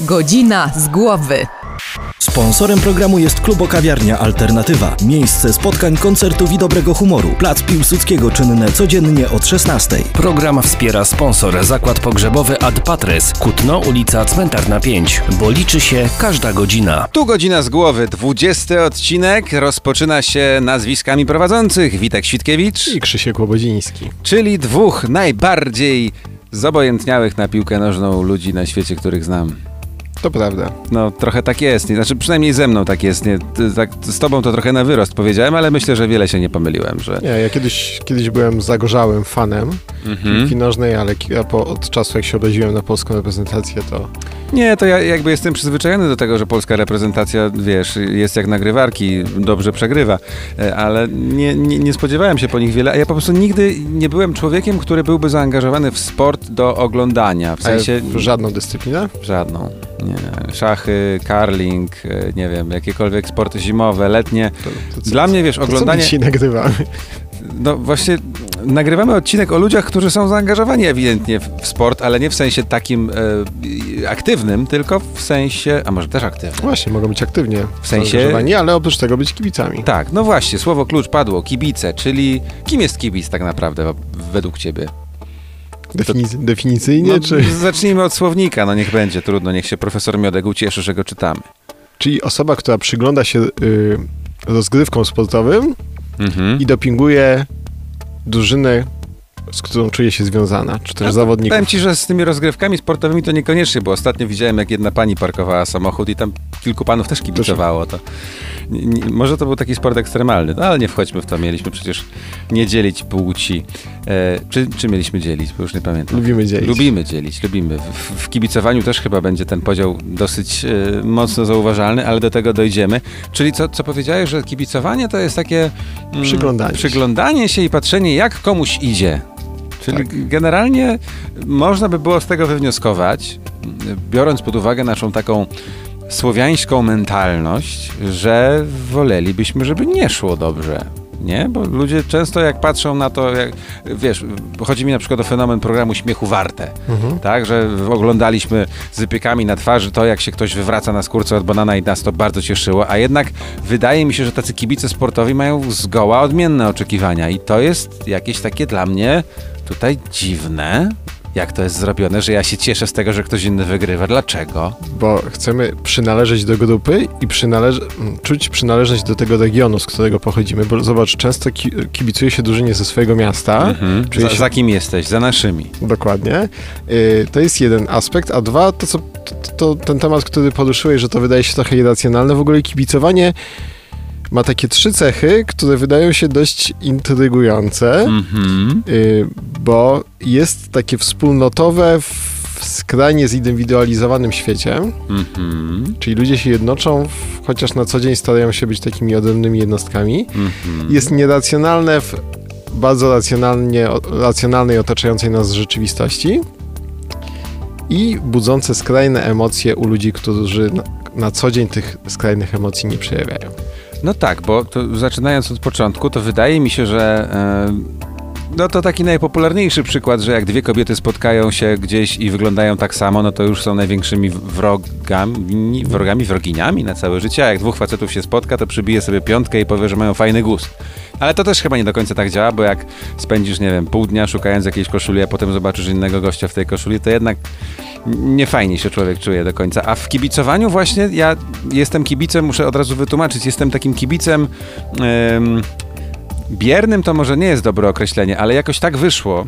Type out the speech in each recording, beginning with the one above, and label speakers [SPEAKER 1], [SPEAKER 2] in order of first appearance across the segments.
[SPEAKER 1] Godzina z głowy.
[SPEAKER 2] Sponsorem programu jest Klubo Kawiarnia Alternatywa. Miejsce spotkań, koncertów i dobrego humoru. Plac Piłsudskiego czynne codziennie od 16.
[SPEAKER 3] Program wspiera sponsor Zakład Pogrzebowy Ad Patres, Kutno, ulica Cmentarna 5, bo liczy się każda godzina.
[SPEAKER 4] Tu godzina z głowy. 20 odcinek rozpoczyna się nazwiskami prowadzących. Witek Świtkiewicz,
[SPEAKER 5] I Krzysiek Łobodziński.
[SPEAKER 4] czyli dwóch najbardziej zobojętniałych na piłkę nożną ludzi na świecie, których znam.
[SPEAKER 5] To prawda.
[SPEAKER 4] No, trochę tak jest. Nie? Znaczy, przynajmniej ze mną tak jest. Nie? Tak, z tobą to trochę na wyrost powiedziałem, ale myślę, że wiele się nie pomyliłem, że...
[SPEAKER 5] Nie, ja kiedyś, kiedyś byłem zagorzałym fanem
[SPEAKER 4] Mhm.
[SPEAKER 5] piłki nożnej, ale po, od czasu jak się obraziłem na polską reprezentację, to
[SPEAKER 4] Nie, to ja jakby jestem przyzwyczajony do tego, że polska reprezentacja, wiesz, jest jak nagrywarki, dobrze przegrywa, E, ale nie, nie, nie spodziewałem się po nich wiele, a ja po prostu nigdy nie byłem człowiekiem, który byłby zaangażowany w sport do oglądania, w sensie
[SPEAKER 5] w żadną dyscyplinę.
[SPEAKER 4] żadną. Nie. Szachy, curling, e, nie wiem, jakiekolwiek sporty zimowe, letnie.
[SPEAKER 5] To, to co-
[SPEAKER 4] Dla mnie, wiesz,
[SPEAKER 5] to co my
[SPEAKER 4] oglądanie...
[SPEAKER 5] dzisiaj nagrywamy?
[SPEAKER 4] No właśnie nagrywamy odcinek o ludziach, którzy są zaangażowani ewidentnie w sport, ale nie w sensie takim e, aktywnym, tylko w sensie, a może też aktywnym.
[SPEAKER 5] Właśnie, mogą być aktywnie
[SPEAKER 4] W sensie-
[SPEAKER 5] zaangażowani, ale oprócz tego być kibicami.
[SPEAKER 4] Tak, no właśnie, słowo klucz padło, kibice, czyli kim jest kibic tak naprawdę według ciebie?
[SPEAKER 5] Definic- definicyjnie,
[SPEAKER 4] No,
[SPEAKER 5] czy...
[SPEAKER 4] Zacznijmy od słownika, no niech będzie, trudno, niech się profesor Miodek ucieszy, że go czytamy.
[SPEAKER 5] Czyli osoba, która przygląda się y, rozgrywkom sportowym
[SPEAKER 4] Mhm.
[SPEAKER 5] i dopinguje drużynę, z którą czuje się związana, czy też
[SPEAKER 4] No,
[SPEAKER 5] zawodników.
[SPEAKER 4] Powiem ci, że z tymi rozgrywkami sportowymi to niekoniecznie, bo ostatnio widziałem, jak jedna pani parkowała samochód i tam kilku panów też kibicowało. To, nie, nie, może to był taki sport ekstremalny, no ale nie wchodźmy w to. Mieliśmy przecież nie dzielić płci. E, czy, czy mieliśmy dzielić? Bo już nie pamiętam.
[SPEAKER 5] Lubimy dzielić.
[SPEAKER 4] Lubimy dzielić, lubimy. W, w kibicowaniu też chyba będzie ten podział dosyć e, mocno zauważalny, ale do tego dojdziemy. Czyli co, co powiedziałeś, że kibicowanie to jest takie mm,
[SPEAKER 5] Przyglądanie się.
[SPEAKER 4] przyglądanie się i patrzenie, jak komuś idzie. Czyli
[SPEAKER 5] Tak.
[SPEAKER 4] generalnie można by było z tego wywnioskować, biorąc pod uwagę naszą taką słowiańską mentalność, że wolelibyśmy, żeby nie szło dobrze. Nie? Bo ludzie często jak patrzą na to, jak, wiesz, chodzi mi na przykład o fenomen programu Śmiechu Warte,
[SPEAKER 5] Mhm.
[SPEAKER 4] tak, że oglądaliśmy z wypiekami na twarzy to, jak się ktoś wywraca na skórce od banana i nas to bardzo cieszyło, a jednak wydaje mi się, że tacy kibice sportowi mają zgoła odmienne oczekiwania i to jest jakieś takie dla mnie tutaj dziwne, jak to jest zrobione, że ja się cieszę z tego, że ktoś inny wygrywa. Dlaczego?
[SPEAKER 5] bo chcemy przynależeć do grupy i przynależ- czuć przynależność do tego regionu, z którego pochodzimy, bo zobacz, często ki- kibicuje się drużynie ze swojego miasta,
[SPEAKER 4] Mhm. Za,
[SPEAKER 5] się-
[SPEAKER 4] za kim jesteś? Za naszymi.
[SPEAKER 5] dokładnie. Y, to jest jeden aspekt, a dwa, to, co, to, to ten temat, który poruszyłeś, że to wydaje się trochę irracjonalne, w ogóle kibicowanie ma takie trzy cechy, które wydają się dość intrygujące,
[SPEAKER 4] Mhm.
[SPEAKER 5] y, bo jest takie wspólnotowe w skrajnie zindywidualizowanym świecie,
[SPEAKER 4] Mhm.
[SPEAKER 5] Czyli ludzie się jednoczą, chociaż na co dzień starają się być takimi odrębnymi jednostkami.
[SPEAKER 4] Mhm.
[SPEAKER 5] Jest nieracjonalne w bardzo racjonalnie, racjonalnej otaczającej nas rzeczywistości i budzące skrajne emocje u ludzi, którzy na, na co dzień tych skrajnych emocji nie przejawiają.
[SPEAKER 4] No tak, bo zaczynając od początku, to wydaje mi się, że e, no to taki najpopularniejszy przykład, że jak dwie kobiety spotkają się gdzieś i wyglądają tak samo, no to już są największymi wrogami, wrogami, wroginiami na całe życie, a jak dwóch facetów się spotka, to przybije sobie piątkę i powie, że mają fajny gust. Ale to też chyba nie do końca tak działa, bo jak spędzisz, nie wiem, pół dnia szukając jakiejś koszuli, a potem zobaczysz innego gościa w tej koszuli, to jednak nie fajnie się człowiek czuje do końca. A w kibicowaniu właśnie ja jestem kibicem, muszę od razu wytłumaczyć, jestem takim kibicem em, biernym, to może nie jest dobre określenie, ale jakoś tak wyszło,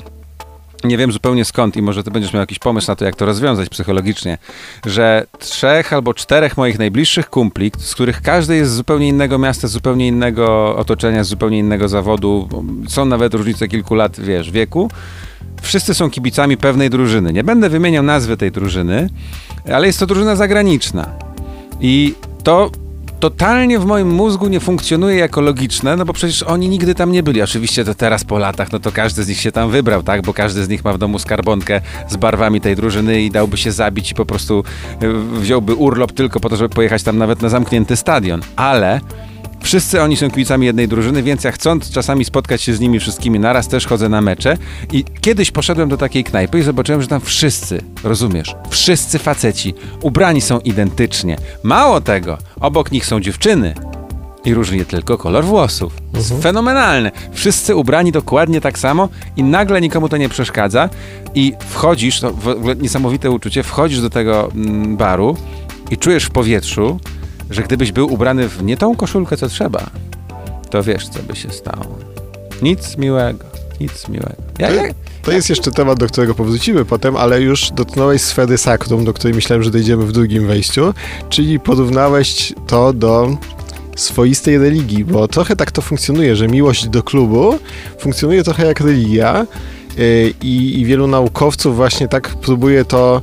[SPEAKER 4] nie wiem zupełnie skąd i może ty będziesz miał jakiś pomysł na to, jak to rozwiązać psychologicznie, że trzech albo czterech moich najbliższych kumpli, z których każdy jest z zupełnie innego miasta, z zupełnie innego otoczenia, z zupełnie innego zawodu, są nawet różnice kilku lat, wiesz, wieku, wszyscy są kibicami pewnej drużyny. Nie będę wymieniał nazwy tej drużyny, ale jest to drużyna zagraniczna. I to totalnie w moim mózgu nie funkcjonuje jako logiczne, no bo przecież oni nigdy tam nie byli. Oczywiście to teraz po latach, no to każdy z nich się tam wybrał, tak? Bo każdy z nich ma w domu skarbonkę z barwami tej drużyny i dałby się zabić i po prostu y, wziąłby urlop tylko po to, żeby pojechać tam nawet na zamknięty stadion. Ale Wszyscy oni są kibicami jednej drużyny, więc ja chcąc czasami spotkać się z nimi wszystkimi naraz, też chodzę na mecze. I kiedyś poszedłem do takiej knajpy i zobaczyłem, że tam wszyscy, rozumiesz, wszyscy faceci ubrani są identycznie. Mało tego, obok nich są dziewczyny. I różni tylko kolor włosów.
[SPEAKER 5] Mhm.
[SPEAKER 4] Fenomenalne. Wszyscy ubrani dokładnie tak samo i nagle nikomu to nie przeszkadza. I wchodzisz, to w ogóle niesamowite uczucie, wchodzisz do tego mm, baru i czujesz w powietrzu, że gdybyś był ubrany w nie tą koszulkę, co trzeba, to wiesz, co by się stało. Nic miłego, nic miłego. Ja, ja,
[SPEAKER 5] To jest jeszcze temat, do którego powrócimy potem, ale już dotknąłeś sfery sakrum, do której myślałem, że dojdziemy w drugim wejściu, czyli porównałeś to do swoistej religii, bo trochę tak to funkcjonuje, że miłość do klubu funkcjonuje trochę jak religia i, i wielu naukowców właśnie tak próbuje to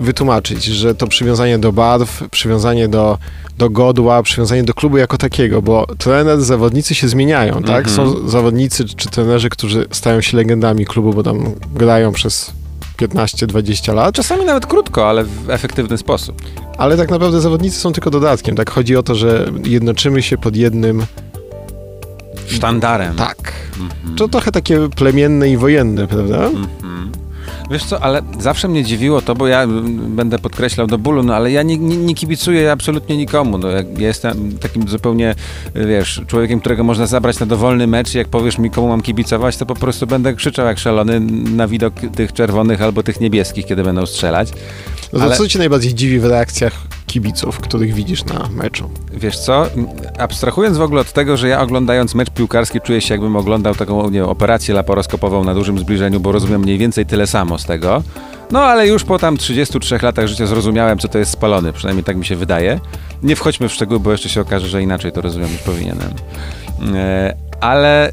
[SPEAKER 5] wytłumaczyć, że to przywiązanie do barw, przywiązanie do, do godła, przywiązanie do klubu jako takiego, bo trener, zawodnicy się zmieniają, tak? Są zawodnicy czy trenerzy, którzy stają się legendami klubu, bo tam grają przez 15-20 lat,
[SPEAKER 4] czasami nawet krótko, ale w efektywny sposób.
[SPEAKER 5] ale tak naprawdę zawodnicy są tylko dodatkiem, tak? Chodzi o to, że jednoczymy się pod jednym
[SPEAKER 4] Sztandarem.
[SPEAKER 5] tak. To trochę takie plemienne i wojenne, prawda?
[SPEAKER 4] Wiesz co, ale zawsze mnie dziwiło to, bo ja będę podkreślał do bólu, no ale ja nie, nie, nie kibicuję absolutnie nikomu. No, ja jestem takim zupełnie, wiesz, człowiekiem, którego można zabrać na dowolny mecz i jak powiesz mi, komu mam kibicować, to po prostu będę krzyczał jak szalony na widok tych czerwonych albo tych niebieskich, kiedy będą strzelać.
[SPEAKER 5] No to
[SPEAKER 4] Ale-
[SPEAKER 5] co cię najbardziej dziwi w reakcjach kibiców, których widzisz na meczu?
[SPEAKER 4] Wiesz co, abstrahując w ogóle od tego, że ja oglądając mecz piłkarski czuję się jakbym oglądał taką nie wiem, operację laparoskopową na dużym zbliżeniu, bo rozumiem mniej więcej tyle samo z tego. No ale już po tam 33 latach życia zrozumiałem, co to jest spalony, przynajmniej tak mi się wydaje. Nie wchodźmy w szczegóły, bo jeszcze się okaże, że inaczej to rozumiem niż powinienem. E, ale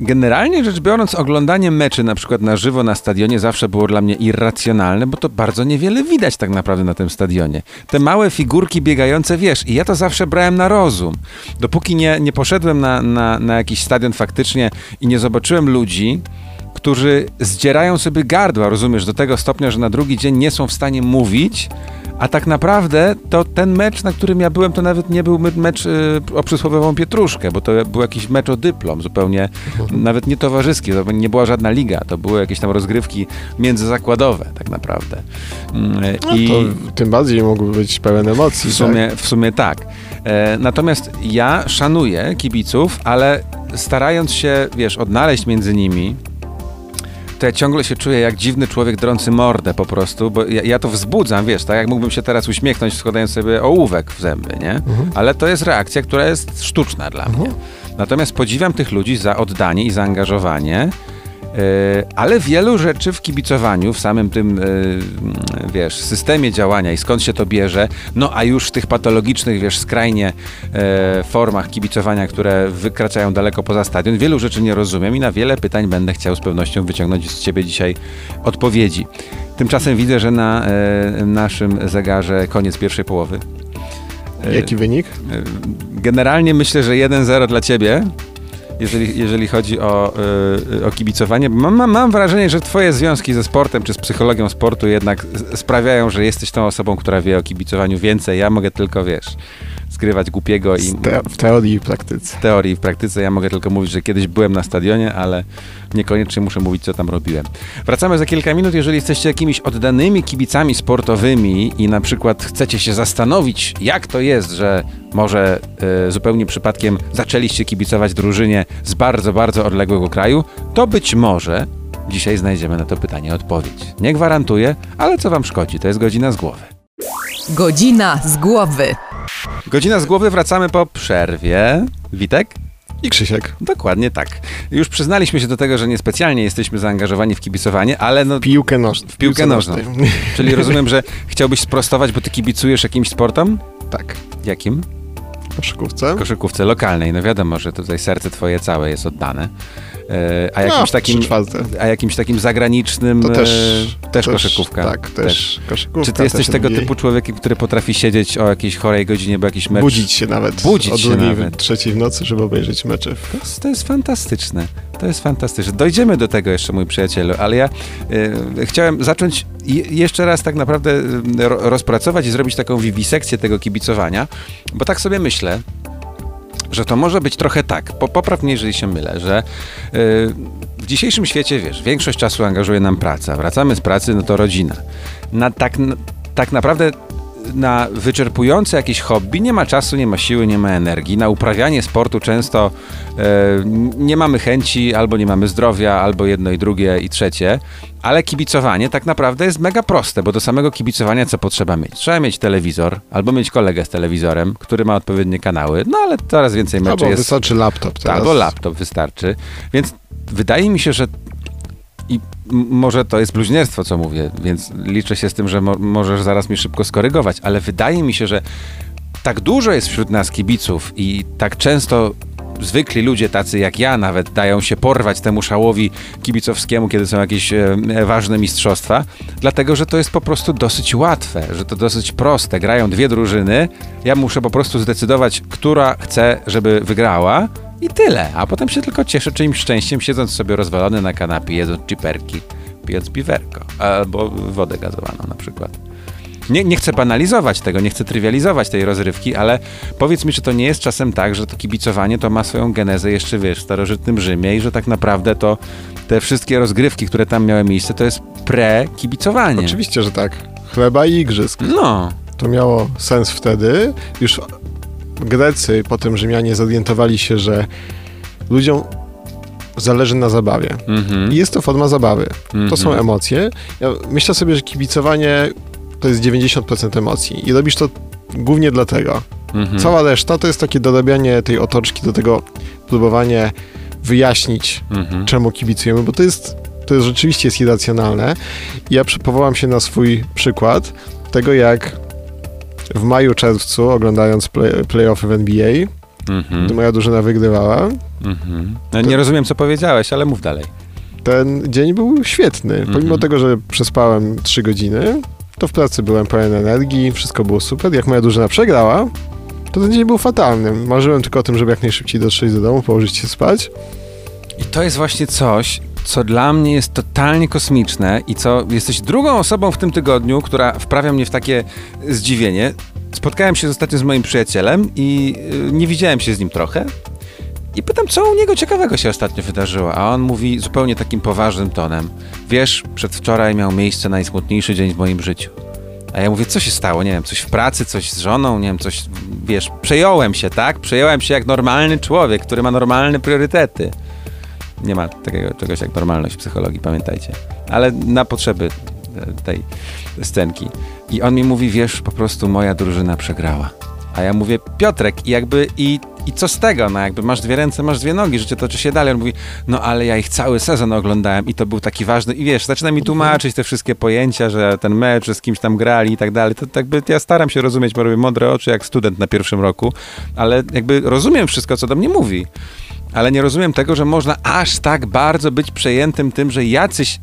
[SPEAKER 4] Generalnie rzecz biorąc, oglądanie meczy na przykład na żywo na stadionie zawsze było dla mnie irracjonalne, bo to bardzo niewiele widać tak naprawdę na tym stadionie. Te małe figurki biegające, wiesz, i ja to zawsze brałem na rozum. Dopóki nie, nie poszedłem na, na, na jakiś stadion faktycznie i nie zobaczyłem ludzi, którzy zdzierają sobie gardła, rozumiesz, do tego stopnia, że na drugi dzień nie są w stanie mówić, a tak naprawdę to ten mecz, na którym ja byłem, to nawet nie był me- mecz y, o przysłowiową pietruszkę, bo to był jakiś mecz o dyplom, zupełnie nawet nie towarzyski, to nie była żadna liga, to były jakieś tam rozgrywki międzyzakładowe tak naprawdę. Mm,
[SPEAKER 5] No to tym bardziej mógłby być pełen emocji.
[SPEAKER 4] w sumie, w sumie tak. E, natomiast ja szanuję kibiców, ale starając się, wiesz, odnaleźć między nimi, to ja ciągle się czuję jak dziwny człowiek drący mordę po prostu, bo ja, ja to wzbudzam, wiesz, tak jak mógłbym się teraz uśmiechnąć, składając sobie ołówek w zęby, nie? Ale to jest reakcja, która jest sztuczna dla mnie. Natomiast podziwiam tych ludzi za oddanie i zaangażowanie, ale wielu rzeczy w kibicowaniu, w samym tym, yy, wiesz, systemie działania i skąd się to bierze, no a już w tych patologicznych, wiesz, skrajnie yy, formach kibicowania, które wykraczają daleko poza stadion, wielu rzeczy nie rozumiem i na wiele pytań będę chciał z pewnością wyciągnąć z ciebie dzisiaj odpowiedzi. Tymczasem widzę, że na naszym zegarze koniec pierwszej połowy.
[SPEAKER 5] Jaki wynik?
[SPEAKER 4] Generalnie myślę, że 1-0 dla ciebie, jeżeli, jeżeli chodzi o, y, o kibicowanie. Mam, mam, wrażenie, że twoje związki ze sportem czy z psychologią sportu jednak sprawiają, że jesteś tą osobą, która wie o kibicowaniu więcej. Ja mogę tylko, wiesz, skrywać głupiego i
[SPEAKER 5] te- w teorii i praktyce.
[SPEAKER 4] w teorii i w praktyce ja mogę tylko mówić, że kiedyś byłem na stadionie, ale niekoniecznie muszę mówić, co tam robiłem. Wracamy za kilka minut. Jeżeli jesteście jakimiś oddanymi kibicami sportowymi i na przykład chcecie się zastanowić, jak to jest, że może e, zupełnie przypadkiem zaczęliście kibicować drużynie z bardzo, bardzo odległego kraju, to być może dzisiaj znajdziemy na to pytanie odpowiedź. Nie gwarantuję, ale co wam szkodzi? To jest godzina z głowy.
[SPEAKER 1] Godzina z głowy.
[SPEAKER 4] Godzina z głowy, wracamy po przerwie. Witek?
[SPEAKER 5] I Krzysiek.
[SPEAKER 4] Dokładnie tak. Już przyznaliśmy się do tego, że niespecjalnie jesteśmy zaangażowani w kibicowanie, ale no,
[SPEAKER 5] Piłkę nożną.
[SPEAKER 4] w piłkę nożną. Czyli rozumiem, że chciałbyś sprostować, bo ty kibicujesz jakimś sportom?
[SPEAKER 5] tak.
[SPEAKER 4] Jakim?
[SPEAKER 5] Koszykówce.
[SPEAKER 4] Koszykówce lokalnej. No wiadomo, że tutaj serce twoje całe jest oddane. E, a
[SPEAKER 5] No,
[SPEAKER 4] jakimś takim,
[SPEAKER 5] trzy czwarte.
[SPEAKER 4] a jakimś takim zagranicznym
[SPEAKER 5] To też,
[SPEAKER 4] e, też koszykówka.
[SPEAKER 5] Tak, też, koszykówka.
[SPEAKER 4] Czy ty jesteś
[SPEAKER 5] też
[SPEAKER 4] tego
[SPEAKER 5] NBA.
[SPEAKER 4] typu człowiekiem, który potrafi siedzieć o jakiejś chorej godzinie, bo jakiś mecz...
[SPEAKER 5] Budzić się nawet.
[SPEAKER 4] Budzić
[SPEAKER 5] o
[SPEAKER 4] się nawet.
[SPEAKER 5] trzeciej w nocy, żeby obejrzeć mecze.
[SPEAKER 4] To jest, to jest fantastyczne. To jest fantastyczne. Dojdziemy do tego jeszcze, mój przyjacielu, ale ja e, chciałem zacząć je, jeszcze raz tak naprawdę ro, rozpracować i zrobić taką wiwisekcję tego kibicowania, bo tak sobie myślę, że to może być trochę tak, po, popraw jeżeli się mylę, że yy, w dzisiejszym świecie, wiesz, większość czasu angażuje nam praca. Wracamy z pracy, no to rodzina. Na, tak, tak naprawdę na wyczerpujące jakieś hobby nie ma czasu, nie ma siły, nie ma energii. Na uprawianie sportu często e, nie mamy chęci, albo nie mamy zdrowia, albo jedno i drugie i trzecie. Ale kibicowanie tak naprawdę jest mega proste, bo do samego kibicowania co potrzeba mieć? Trzeba mieć telewizor, albo mieć kolegę z telewizorem, który ma odpowiednie kanały, no ale coraz więcej meczy
[SPEAKER 5] albo
[SPEAKER 4] jest...
[SPEAKER 5] wystarczy laptop teraz.
[SPEAKER 4] Albo laptop wystarczy. Więc wydaje mi się, że i może to jest bluźnierstwo, co mówię, więc liczę się z tym, że mo możesz zaraz mi szybko skorygować, ale wydaje mi się, że tak dużo jest wśród nas kibiców i tak często zwykli ludzie, tacy jak ja nawet, dają się porwać temu szałowi kibicowskiemu, kiedy są jakieś e, ważne mistrzostwa, dlatego, że to jest po prostu dosyć łatwe, że to dosyć proste. Grają dwie drużyny, ja muszę po prostu zdecydować, która chcę, żeby wygrała i tyle. A potem się tylko cieszę czyimś szczęściem, siedząc sobie rozwalony na kanapie, jedząc chiperki, pijąc piwerko albo wodę gazowaną na przykład. Nie, nie chcę banalizować tego, nie chcę trywializować tej rozrywki, ale powiedz mi, czy to nie jest czasem tak, że to kibicowanie to ma swoją genezę jeszcze, wiesz, w starożytnym Rzymie i że tak naprawdę to te wszystkie rozgrywki, które tam miały miejsce, to jest pre-kibicowanie.
[SPEAKER 5] Oczywiście, że tak. Chleba i igrzysk.
[SPEAKER 4] No.
[SPEAKER 5] To miało sens wtedy. Już Grecy, potem Rzymianie zorientowali się, że ludziom zależy na zabawie.
[SPEAKER 4] Mhm.
[SPEAKER 5] I jest to forma zabawy. To są
[SPEAKER 4] Mhm.
[SPEAKER 5] emocje. Ja myślę sobie, że kibicowanie to jest 90% emocji. I robisz to głównie dlatego.
[SPEAKER 4] Mhm.
[SPEAKER 5] Cała reszta to jest takie dorabianie tej otoczki do tego, próbowanie wyjaśnić, czemu kibicujemy, bo to jest, to jest rzeczywiście jest irracjonalne. I Ja powołam się na swój przykład tego, jak w maju, czerwcu, oglądając play, playoffy w NBA,
[SPEAKER 4] Mhm.
[SPEAKER 5] gdy moja drużyna wygrywała,
[SPEAKER 4] Mhm. No, nie rozumiem, co powiedziałeś, ale mów dalej.
[SPEAKER 5] ten dzień był świetny. Pomimo
[SPEAKER 4] Mhm.
[SPEAKER 5] tego, że przespałem 3 godziny, to w pracy byłem pełen energii, wszystko było super. Jak moja drużyna przegrała, to ten dzień był fatalny. Marzyłem tylko o tym, żeby jak najszybciej dotrzeć do domu, położyć się spać.
[SPEAKER 4] I to jest właśnie coś, co dla mnie jest totalnie kosmiczne i co jesteś drugą osobą w tym tygodniu, która wprawia mnie w takie zdziwienie. Spotkałem się ostatnio z moim przyjacielem i y, nie widziałem się z nim trochę. I pytam, co u niego ciekawego się ostatnio wydarzyło, a on mówi zupełnie takim poważnym tonem. Wiesz, przedwczoraj miał miejsce najsmutniejszy dzień w moim życiu. A ja mówię, co się stało? Nie wiem, coś w pracy, coś z żoną, nie wiem, coś, wiesz, przejąłem się, tak? Przejąłem się jak normalny człowiek, który ma normalne priorytety. Nie ma takiego czegoś jak normalność w psychologii, pamiętajcie. Ale na potrzeby e, tej scenki. I on mi mówi, wiesz, po prostu moja drużyna przegrała. A ja mówię, Piotrek, i jakby, i, i co z tego? No jakby masz dwie ręce, masz dwie nogi, życie toczy się dalej. On mówi, no ale ja ich cały sezon oglądałem i to był taki ważny. I wiesz, zaczyna mi tłumaczyć te wszystkie pojęcia, że ten mecz, że z kimś tam grali i tak dalej. To jakby ja staram się rozumieć, bo robię mądre oczy jak student na pierwszym roku, ale jakby rozumiem wszystko, co do mnie mówi. Ale nie rozumiem tego, że można aż tak bardzo być przejętym tym, że jacyś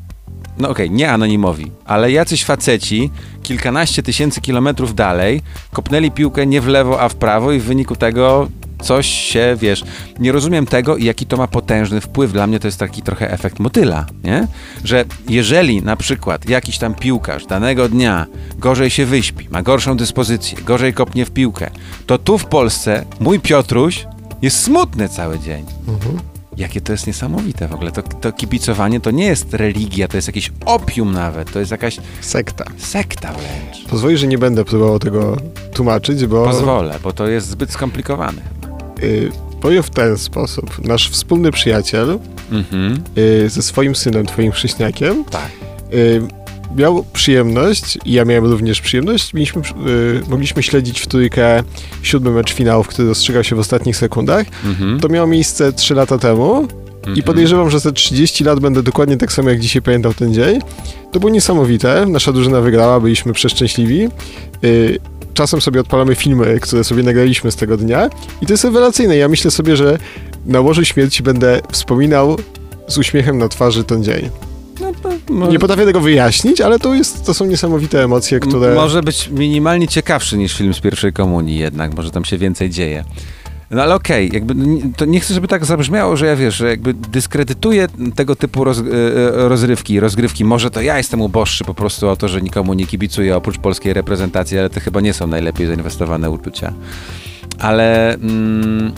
[SPEAKER 4] no okej, nie anonimowi, ale jacyś faceci kilkanaście tysięcy kilometrów dalej kopnęli piłkę nie w lewo, a w prawo i w wyniku tego coś się, wiesz, nie rozumiem tego i jaki to ma potężny wpływ. Dla mnie to jest taki trochę efekt motyla, nie? Że jeżeli na przykład jakiś tam piłkarz danego dnia gorzej się wyśpi, ma gorszą dyspozycję, gorzej kopnie w piłkę, to tu w Polsce mój Piotruś jest smutny cały dzień. Jakie to jest niesamowite w ogóle. To, to kibicowanie to nie jest religia, to jest jakieś opium nawet, to jest jakaś
[SPEAKER 5] Sekta.
[SPEAKER 4] sekta wręcz.
[SPEAKER 5] Pozwoli, że nie będę próbował tego tłumaczyć, bo
[SPEAKER 4] Pozwolę, bo to jest zbyt skomplikowane.
[SPEAKER 5] y, powiem w ten sposób. Nasz wspólny przyjaciel
[SPEAKER 4] Mhm,
[SPEAKER 5] y, ze swoim synem, twoim chrześniakiem,
[SPEAKER 4] tak.
[SPEAKER 5] y, miał przyjemność, i ja miałem również przyjemność, mieliśmy, y, mogliśmy śledzić w trójkę siódmy mecz finałów, który rozstrzygał się w ostatnich sekundach.
[SPEAKER 4] Mhm,
[SPEAKER 5] To miało miejsce 3 lata temu i
[SPEAKER 4] mhm.
[SPEAKER 5] podejrzewam, że za 30 lat będę dokładnie tak samo jak dzisiaj pamiętał ten dzień. To było niesamowite. Nasza drużyna wygrała, byliśmy przeszczęśliwi. Y, Czasem sobie odpalamy filmy, które sobie nagraliśmy z tego dnia i to jest rewelacyjne. Ja myślę sobie, że na łożu śmierci będę wspominał z uśmiechem na twarzy ten dzień.
[SPEAKER 4] No,
[SPEAKER 5] Nie potrafię tego wyjaśnić, ale to, jest, to są niesamowite emocje, które...
[SPEAKER 4] Może być minimalnie ciekawszy niż film z pierwszej komunii jednak, może tam się więcej dzieje. No ale okej, jakby n- to nie chcę, żeby tak zabrzmiało, że ja wiesz, że jakby dyskredytuję tego typu roz, e, e, rozrywki, rozgrywki. Może to ja jestem uboższy po prostu o to, że nikomu nie kibicuję oprócz polskiej reprezentacji, ale to chyba nie są najlepiej zainwestowane uczucia. Ale mm,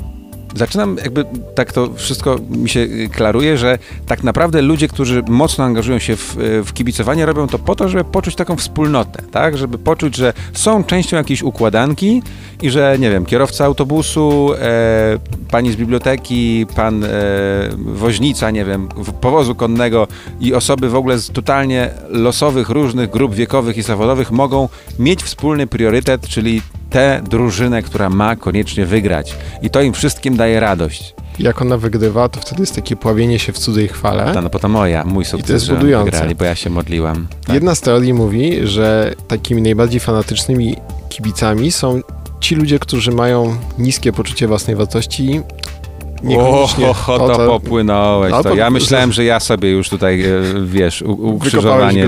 [SPEAKER 4] zaczynam jakby tak to wszystko mi się y, klaruje, że tak naprawdę ludzie, którzy mocno angażują się w, y, w kibicowanie, robią to po to, żeby poczuć taką wspólnotę, tak? Żeby poczuć, że są częścią jakiejś układanki i że, nie wiem, kierowca autobusu, e, pani z biblioteki, pan e, woźnica, nie wiem, powozu konnego i osoby w ogóle z totalnie losowych, różnych grup wiekowych i zawodowych mogą mieć wspólny priorytet, czyli tę drużynę, która ma koniecznie wygrać. I to im wszystkim daje radość.
[SPEAKER 5] Jak ona wygrywa, to wtedy jest takie pławienie się w cudzej chwale.
[SPEAKER 4] Ta, no bo to moja, mój sukces,
[SPEAKER 5] jest
[SPEAKER 4] że oni
[SPEAKER 5] budujące.
[SPEAKER 4] wygrali, bo ja się modliłam. Tak.
[SPEAKER 5] Jedna z teorii mówi, że takimi najbardziej fanatycznymi kibicami są ci ludzie, którzy mają niskie poczucie własnej wartości. Niekoniecznie
[SPEAKER 4] O, to, popłynąłeś.
[SPEAKER 5] No,
[SPEAKER 4] To. Ja myślałem, że ja sobie już tutaj, e, wiesz, ukrzyżowanie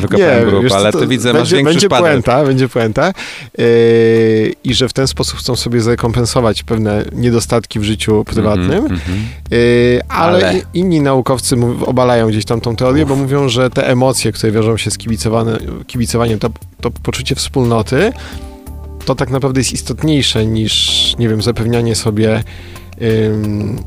[SPEAKER 4] wykopałem grup,
[SPEAKER 5] wiesz
[SPEAKER 4] ale
[SPEAKER 5] to
[SPEAKER 4] ty widzę,
[SPEAKER 5] będzie,
[SPEAKER 4] masz większy
[SPEAKER 5] będzie
[SPEAKER 4] szpader.
[SPEAKER 5] puenta, będzie puenta. Yy, I że w ten sposób chcą sobie zrekompensować pewne niedostatki w życiu prywatnym.
[SPEAKER 4] Mhm, mhm.
[SPEAKER 5] Yy, ale,
[SPEAKER 4] Ale-
[SPEAKER 5] i- inni naukowcy obalają gdzieś tam tą teorię, bo mówią, że te emocje, które wiążą się z kibicowaniem, to, to poczucie wspólnoty, to tak naprawdę jest istotniejsze niż, nie wiem, zapewnianie sobie ym,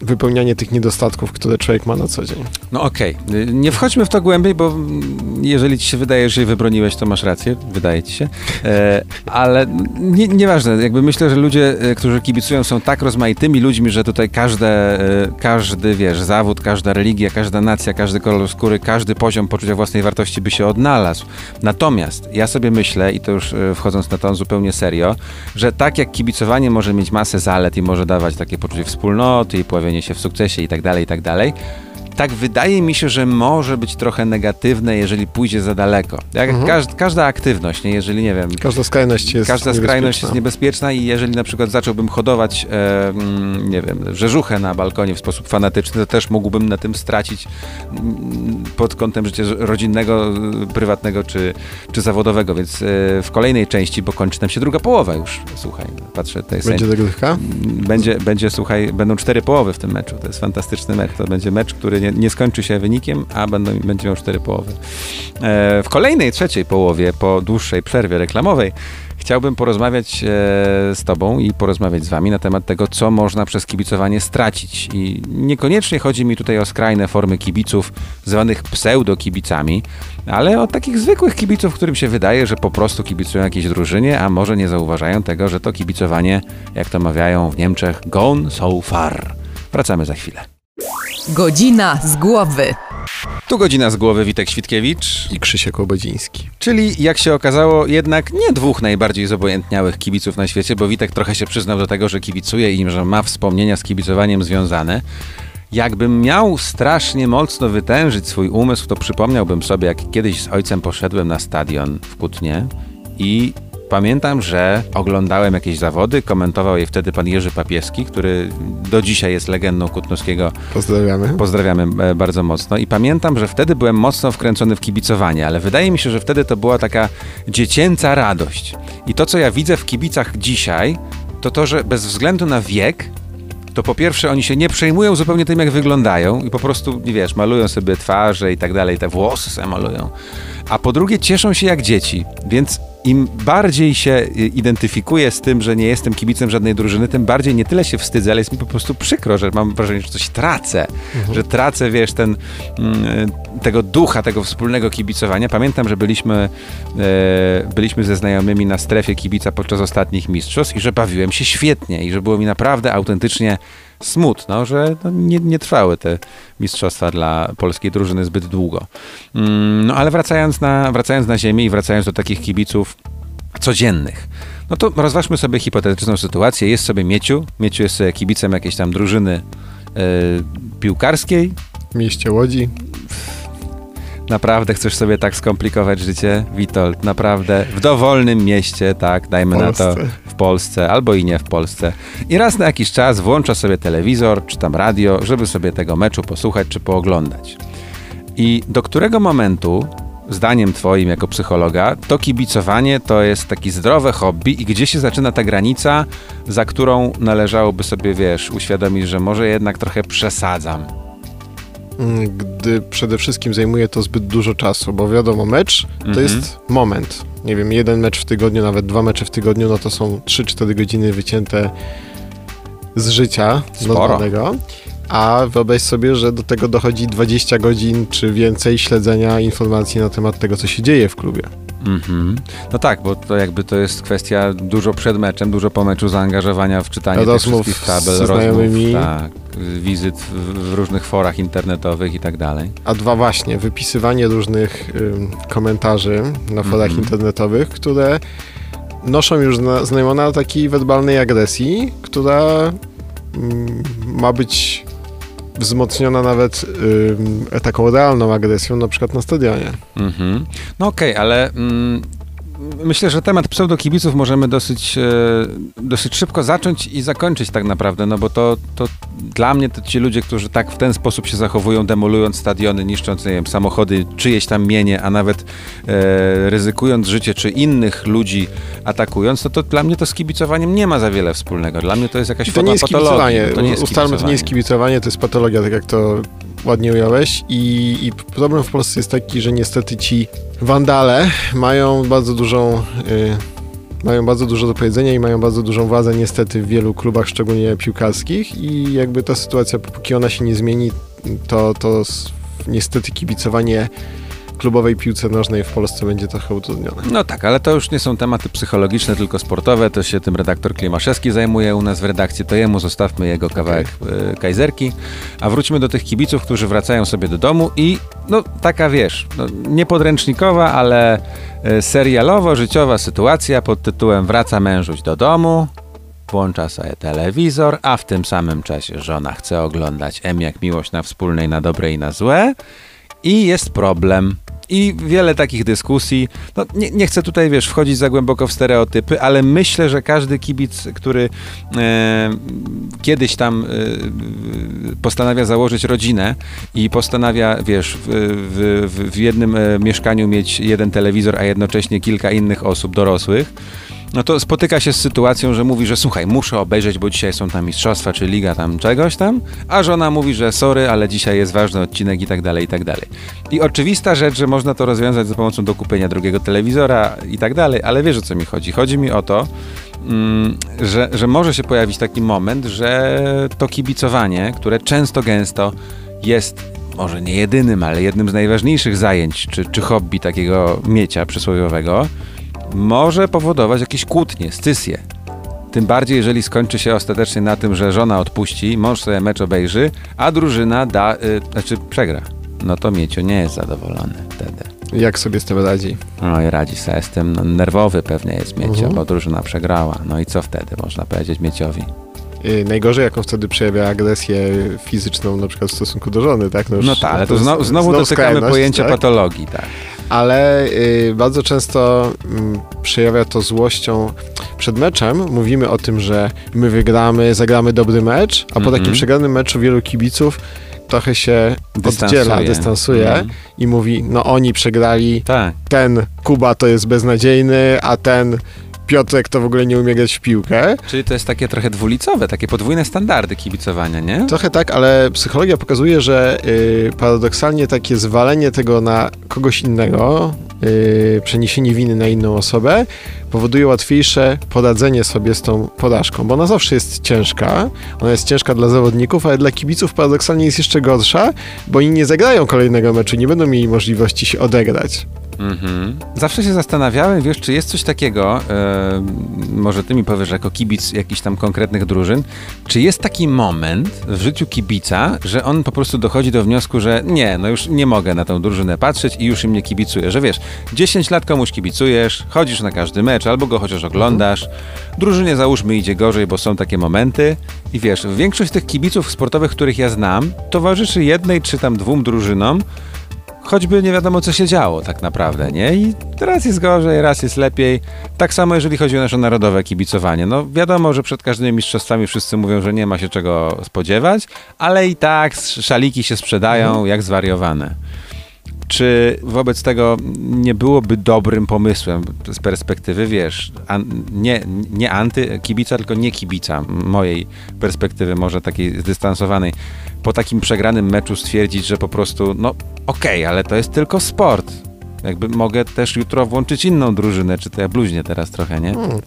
[SPEAKER 5] wypełnianie tych niedostatków, które człowiek ma na co dzień.
[SPEAKER 4] No okej, Y, nie wchodźmy w to głębiej, bo mm, jeżeli ci się wydaje, że wybroniłeś, to masz rację, wydaje ci się, e, ale nie, nieważne, jakby myślę, że ludzie, e, którzy kibicują są tak rozmaitymi ludźmi, że tutaj każde, e, każdy, wiesz, zawód, każda religia, każda nacja, każdy kolor skóry, każdy poziom poczucia własnej wartości by się odnalazł. Natomiast ja sobie myślę, i to już e, wchodząc na to zupełnie serio, że tak jak kibicowanie może mieć masę zalet i może dawać takie poczucie wspólnoty i pojawienie się w sukcesie i tak dalej, i tak wydaje mi się, że może być trochę negatywne, jeżeli pójdzie za daleko. Jak
[SPEAKER 5] Mhm.
[SPEAKER 4] każd- każda aktywność, nie? jeżeli nie wiem,
[SPEAKER 5] Każda skrajność jest
[SPEAKER 4] każda skrajność
[SPEAKER 5] niebezpieczna.
[SPEAKER 4] jest niebezpieczna i jeżeli na przykład zacząłbym hodować, e, nie wiem, rzeżuchę na balkonie w sposób fanatyczny, to też mógłbym na tym stracić mm, pod kątem życia rodzinnego, y, prywatnego czy, czy zawodowego, więc e, w kolejnej części, bo kończy nam się druga połowa już, słuchaj, patrzę, to jest
[SPEAKER 5] Będzie dogrywka?
[SPEAKER 4] będzie, będzie, słuchaj, będą cztery połowy w tym meczu. To jest fantastyczny mecz. To będzie mecz, który nie, nie skończy się wynikiem, a będą, będzie miał cztery połowy. E, w kolejnej, trzeciej połowie, po dłuższej przerwie reklamowej, chciałbym porozmawiać e, z Tobą i porozmawiać z Wami na temat tego, co można przez kibicowanie stracić. I niekoniecznie chodzi mi tutaj o skrajne formy kibiców, zwanych pseudo-kibicami, ale o takich zwykłych kibiców, którym się wydaje, że po prostu kibicują jakiejś drużynie, a może nie zauważają tego, że to kibicowanie, jak to mawiają w Niemczech, gone so far. Wracamy za chwilę.
[SPEAKER 1] Godzina z głowy.
[SPEAKER 4] Tu godzina z głowy Witek Świtkiewicz,
[SPEAKER 5] I Krzysiek Obedziński.
[SPEAKER 4] czyli jak się okazało jednak nie dwóch najbardziej zobojętniałych kibiców na świecie, bo Witek trochę się przyznał do tego, że kibicuje i że ma wspomnienia z kibicowaniem związane. Jakbym miał strasznie mocno wytężyć swój umysł, to przypomniałbym sobie, jak kiedyś z ojcem poszedłem na stadion w Kutnie i pamiętam, że oglądałem jakieś zawody, komentował je wtedy pan Jerzy Papieski, który do dzisiaj jest legendą kutnowskiego
[SPEAKER 5] Pozdrawiamy.
[SPEAKER 4] Pozdrawiamy e, bardzo mocno. I pamiętam, że wtedy byłem mocno wkręcony w kibicowanie, ale wydaje mi się, że wtedy to była taka dziecięca radość. I to, co ja widzę w kibicach dzisiaj, to to, że bez względu na wiek, to po pierwsze oni się nie przejmują zupełnie tym, jak wyglądają i po prostu, nie wiesz, malują sobie twarze i tak dalej, te włosy sobie malują. A po drugie cieszą się jak dzieci, więc im bardziej się y, identyfikuję z tym, że nie jestem kibicem żadnej drużyny, tym bardziej nie tyle się wstydzę, ale jest mi po prostu przykro, że mam wrażenie, że coś tracę, że tracę, wiesz, ten, mm, y, tego ducha, tego wspólnego kibicowania. Pamiętam, że byliśmy, e, byliśmy ze znajomymi na strefie kibica podczas ostatnich mistrzostw i że bawiłem się świetnie i że było mi naprawdę autentycznie smutno, że no, nie, nie trwały te mistrzostwa dla polskiej drużyny zbyt długo. Mm, No ale wracając na, wracając na ziemię i wracając do takich kibiców codziennych, no to rozważmy sobie hipotetyczną sytuację. Jest sobie Mieciu, Mieciu jest sobie kibicem jakiejś tam drużyny e, piłkarskiej,
[SPEAKER 5] W mieście Łodzi.
[SPEAKER 4] Naprawdę chcesz sobie tak skomplikować życie, Witold? Naprawdę w dowolnym mieście, tak, dajmy na to w Polsce albo i nie w Polsce. I raz na jakiś czas włącza sobie telewizor czy tam radio, żeby sobie tego meczu posłuchać czy pooglądać. I do którego momentu, zdaniem Twoim jako psychologa, to kibicowanie to jest taki zdrowe hobby i gdzie się zaczyna ta granica, za którą należałoby sobie, wiesz, uświadomić, że może jednak trochę przesadzam.
[SPEAKER 5] Gdy przede wszystkim zajmuje to zbyt dużo czasu, bo wiadomo, mecz to
[SPEAKER 4] Mhm.
[SPEAKER 5] jest moment. Nie wiem, jeden mecz w tygodniu, nawet dwa mecze w tygodniu, no to są 3-4 godziny wycięte z życia normalnego. A wyobraź sobie, że do tego dochodzi 20 godzin czy więcej śledzenia informacji na temat tego, co się dzieje w klubie.
[SPEAKER 4] Mhm. No tak, bo to jakby to jest kwestia dużo przed meczem, dużo po meczu zaangażowania w czytanie tych
[SPEAKER 5] Rozmów
[SPEAKER 4] wszystkich tabel, rozmów, tak, wizyt w, w różnych forach internetowych i tak dalej.
[SPEAKER 5] A dwa właśnie, wypisywanie różnych ym, komentarzy na forach
[SPEAKER 4] Mhm.
[SPEAKER 5] internetowych, które noszą już zna, znamiona takiej werbalnej agresji, która ym, ma być wzmocniona nawet ym, taką realną agresją, na przykład na stadionie.
[SPEAKER 4] Mhm. No okej, ale mm, myślę, że temat pseudokibiców możemy dosyć, e, dosyć szybko zacząć i zakończyć tak naprawdę, no bo to, to dla mnie to ci ludzie, którzy tak w ten sposób się zachowują, demolując stadiony, niszcząc, nie wiem, samochody, czyjeś tam mienie, a nawet e, ryzykując życie czy innych ludzi atakując, no to dla mnie to z kibicowaniem nie ma za wiele wspólnego. Dla mnie to jest jakaś forma
[SPEAKER 5] nie jest
[SPEAKER 4] patologii.
[SPEAKER 5] kibicowanie.
[SPEAKER 4] To nie jest
[SPEAKER 5] Ustalmy, to nie jest
[SPEAKER 4] kibicowanie.
[SPEAKER 5] kibicowanie, to jest patologia, tak jak to ładnie ująłeś. I, I problem w Polsce jest taki, że niestety ci wandale mają bardzo dużą... Y, mają bardzo dużo do powiedzenia i mają bardzo dużą władzę niestety w wielu klubach, szczególnie piłkarskich i jakby ta sytuacja, póki ona się nie zmieni, to, to niestety kibicowanie klubowej piłce nożnej w Polsce będzie trochę utrudnione.
[SPEAKER 4] No tak, ale to już nie są tematy psychologiczne, tylko sportowe. To się tym redaktor Klimaszewski zajmuje u nas w redakcji. To jemu zostawmy jego kawałek e, kajzerki. A wróćmy do tych kibiców, którzy wracają sobie do domu i no taka wiesz, no, niepodręcznikowa, ale e, serialowo-życiowa sytuacja pod tytułem Wraca mężuś do domu. Włącza sobie telewizor, a w tym samym czasie żona chce oglądać M jak miłość na wspólnej, na dobre i na złe. I jest problem. I wiele takich dyskusji. No, nie, nie chcę tutaj, wiesz, wchodzić za głęboko w stereotypy, ale myślę, że każdy kibic, który e, kiedyś tam e, postanawia założyć rodzinę i postanawia, wiesz, w, w, w- jednym e, mieszkaniu mieć jeden telewizor, a jednocześnie kilka innych osób dorosłych, no to spotyka się z sytuacją, że mówi, że słuchaj, muszę obejrzeć, bo dzisiaj są tam mistrzostwa, czy liga tam czegoś tam, a żona mówi, że sorry, ale dzisiaj jest ważny odcinek i tak dalej, i tak dalej. I oczywista rzecz, że można to rozwiązać za pomocą dokupienia drugiego telewizora i tak dalej, ale wiesz o co mi chodzi. Chodzi mi o to, mm, że, że może się pojawić taki moment, że to kibicowanie, które często, gęsto jest może nie jedynym, ale jednym z najważniejszych zajęć czy, czy hobby takiego miecia przysłowiowego, może powodować jakieś kłótnie, scysje. Tym bardziej, jeżeli skończy się ostatecznie na tym, że żona odpuści, mąż sobie mecz obejrzy, a drużyna da, y, znaczy przegra. No to Miecio nie jest zadowolony wtedy.
[SPEAKER 5] Jak sobie z tym radzi?
[SPEAKER 4] No i radzi sobie z tym, no, nerwowy pewnie jest Miecio,
[SPEAKER 5] Mhm.
[SPEAKER 4] bo drużyna przegrała. No i co wtedy, można powiedzieć Mieciowi?
[SPEAKER 5] Yy, najgorzej, jaką wtedy przejawia agresję fizyczną, na przykład w stosunku do żony, tak? już-
[SPEAKER 4] No tak, ale to znowu, znowu dotykamy pojęcia
[SPEAKER 5] tak?
[SPEAKER 4] patologii, tak.
[SPEAKER 5] Ale y, bardzo często mm, przejawia to złością. Przed meczem mówimy o tym, że my wygramy, zagramy dobry mecz, a po
[SPEAKER 4] Mhm.
[SPEAKER 5] takim przegranym meczu wielu kibiców trochę się
[SPEAKER 4] Dystansuje.
[SPEAKER 5] oddziela, dystansuje
[SPEAKER 4] Mhm.
[SPEAKER 5] i mówi, no oni przegrali,
[SPEAKER 4] Tak.
[SPEAKER 5] ten Kuba to jest beznadziejny, a ten Piotrek to w ogóle nie umie grać w piłkę.
[SPEAKER 4] Czyli to jest takie trochę dwulicowe, takie podwójne standardy kibicowania, nie?
[SPEAKER 5] Trochę tak, ale psychologia pokazuje, że y, paradoksalnie takie zwalenie tego na kogoś innego, y, przeniesienie winy na inną osobę, powoduje łatwiejsze poradzenie sobie z tą porażką, bo ona zawsze jest ciężka. Ona jest ciężka dla zawodników, ale dla kibiców paradoksalnie jest jeszcze gorsza, bo oni nie zagrają kolejnego meczu, nie będą mieli możliwości się odegrać.
[SPEAKER 4] Mhm. Zawsze się zastanawiałem, wiesz, czy jest coś takiego, e, może ty mi powiesz jako kibic jakichś tam konkretnych drużyn, czy jest taki moment w życiu kibica, że on po prostu dochodzi do wniosku, że nie, no już nie mogę na tą drużynę patrzeć i już im nie kibicuję, że wiesz, 10 lat komuś kibicujesz, chodzisz na każdy mecz albo go chociaż oglądasz, drużynie załóżmy idzie gorzej, bo są takie momenty i wiesz, większość tych kibiców sportowych, których ja znam, towarzyszy jednej czy tam dwóm drużynom, choćby nie wiadomo, co się działo tak naprawdę, nie? I raz jest gorzej, raz jest lepiej. Tak samo, jeżeli chodzi o nasze narodowe kibicowanie. No wiadomo, że przed każdymi mistrzostwami wszyscy mówią, że nie ma się czego spodziewać, ale i tak szaliki się sprzedają jak zwariowane. Czy wobec tego nie byłoby dobrym pomysłem z perspektywy, wiesz, an, nie, nie anty kibica, tylko nie kibica, mojej perspektywy, może takiej zdystansowanej, po takim przegranym meczu stwierdzić, że po prostu, no okej, ale to jest tylko sport. Jakby mogę też jutro włączyć inną drużynę, czy to ja bluźnię teraz trochę, nie?
[SPEAKER 5] Hmm.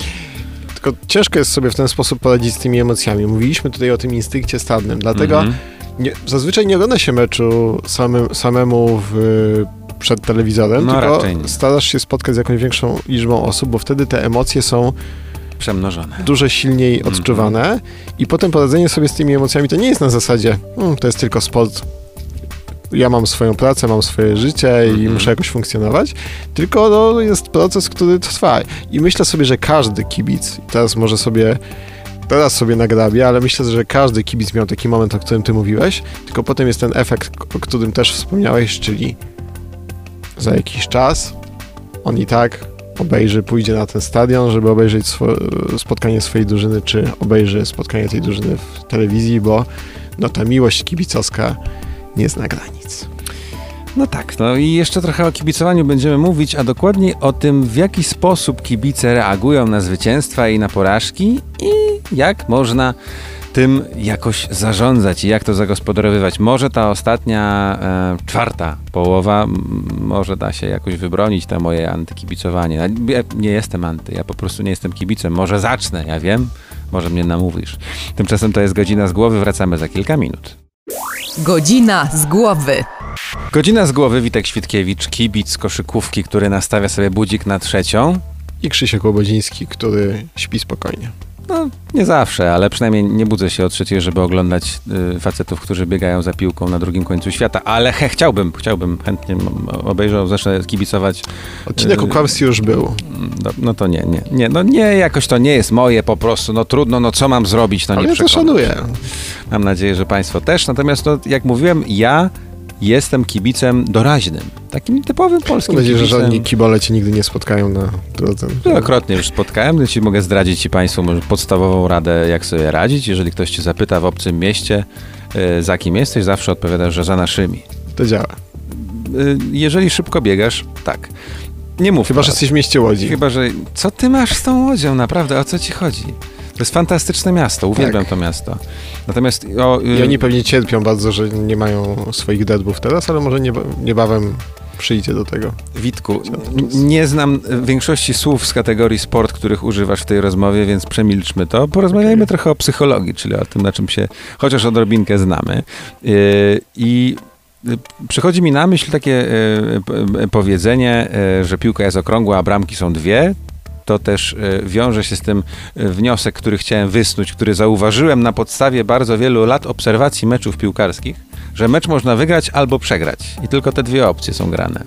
[SPEAKER 5] Tylko ciężko jest sobie w ten sposób poradzić z tymi emocjami. Mówiliśmy tutaj o tym instynkcie stadnym, dlatego
[SPEAKER 4] Mhm.
[SPEAKER 5] Nie, zazwyczaj nie ogląda się meczu samym, samemu w, przed telewizorem,
[SPEAKER 4] No,
[SPEAKER 5] tylko starasz się spotkać z jakąś większą liczbą osób, bo wtedy te emocje są
[SPEAKER 4] Przemnożone.
[SPEAKER 5] dużo silniej
[SPEAKER 4] Mhm.
[SPEAKER 5] odczuwane i potem poradzenie sobie z tymi emocjami to nie jest na zasadzie "Mm, to jest tylko sport, ja mam swoją pracę, mam swoje życie i
[SPEAKER 4] Mhm.
[SPEAKER 5] muszę jakoś funkcjonować, tylko no, jest proces, który trwa i myślę sobie, że każdy kibic, teraz może sobie teraz sobie nagrabia, ale myślę, że każdy kibic miał taki moment, o którym ty mówiłeś, tylko potem jest ten efekt, o którym też wspomniałeś, czyli za jakiś czas on i tak obejrzy, pójdzie na ten stadion, żeby obejrzeć swo- spotkanie swojej drużyny, czy obejrzy spotkanie tej drużyny w telewizji, bo no ta miłość kibicowska nie zna granic.
[SPEAKER 4] No tak, no i jeszcze trochę o kibicowaniu będziemy mówić, a dokładniej o tym, w jaki sposób kibice reagują na zwycięstwa i na porażki i jak można tym jakoś zarządzać i jak to zagospodarowywać. Może ta ostatnia, e, czwarta połowa, m, może da się jakoś wybronić to moje antykibicowanie. Ja nie jestem anty, ja po prostu nie jestem kibicem. Może zacznę, ja wiem, może mnie namówisz. Tymczasem to jest godzina z głowy, wracamy za kilka minut.
[SPEAKER 1] Godzina z głowy.
[SPEAKER 4] Godzina z głowy, Witek Świtkiewicz, kibic z koszykówki, który nastawia sobie budzik na trzecią.
[SPEAKER 5] I Krzysiek Łobodziński, który śpi spokojnie.
[SPEAKER 4] No, nie zawsze, ale przynajmniej nie budzę się o trzeciej, żeby oglądać y, facetów, którzy biegają za piłką na drugim końcu świata, ale he, chciałbym, chciałbym, chętnie obejrzał, zacznę kibicować.
[SPEAKER 5] Odcinek o
[SPEAKER 4] Yy,
[SPEAKER 5] kłamstwie już był.
[SPEAKER 4] No, no to nie, nie, nie, no nie, jakoś to nie jest moje po prostu, no trudno, no co mam zrobić, no
[SPEAKER 5] Ale
[SPEAKER 4] nie
[SPEAKER 5] ja to szanuję.
[SPEAKER 4] Mam nadzieję, że państwo też, natomiast no, jak mówiłem, ja jestem kibicem doraźnym, takim typowym polskim
[SPEAKER 5] Mam nadzieję, że żadni kibole cię nigdy nie spotkają na drodze.
[SPEAKER 4] Wielokrotnie już spotkałem, więc ci mogę zdradzić ci Państwu podstawową radę, jak sobie radzić. Jeżeli ktoś cię zapyta w obcym mieście, y, za kim jesteś, zawsze odpowiadasz, że za naszymi.
[SPEAKER 5] To działa.
[SPEAKER 4] Y, Jeżeli szybko biegasz, tak. Nie mów.
[SPEAKER 5] Chyba, że
[SPEAKER 4] prawdy.
[SPEAKER 5] jesteś w mieście Łodzi.
[SPEAKER 4] Chyba, że... Co ty masz z tą łodzią? Naprawdę, o co ci chodzi? To jest fantastyczne miasto, uwielbiam
[SPEAKER 5] Tak.
[SPEAKER 4] to miasto. Natomiast o, y,
[SPEAKER 5] I oni pewnie cierpią bardzo, że nie mają swoich derbów teraz, ale może nieba, niebawem przyjdzie do tego.
[SPEAKER 4] Witku, nie znam większości słów z kategorii sport, których używasz w tej rozmowie, więc przemilczmy to. Porozmawiajmy trochę o psychologii, czyli o tym, na czym się chociaż odrobinkę znamy. Yy, I y, przychodzi mi na myśl takie y, powiedzenie, y, że piłka jest okrągła, a bramki są dwie. To też y, wiąże się z tym y, wniosek, który chciałem wysnuć, który zauważyłem na podstawie bardzo wielu lat obserwacji meczów piłkarskich, że mecz można wygrać albo przegrać. I tylko te dwie opcje są grane.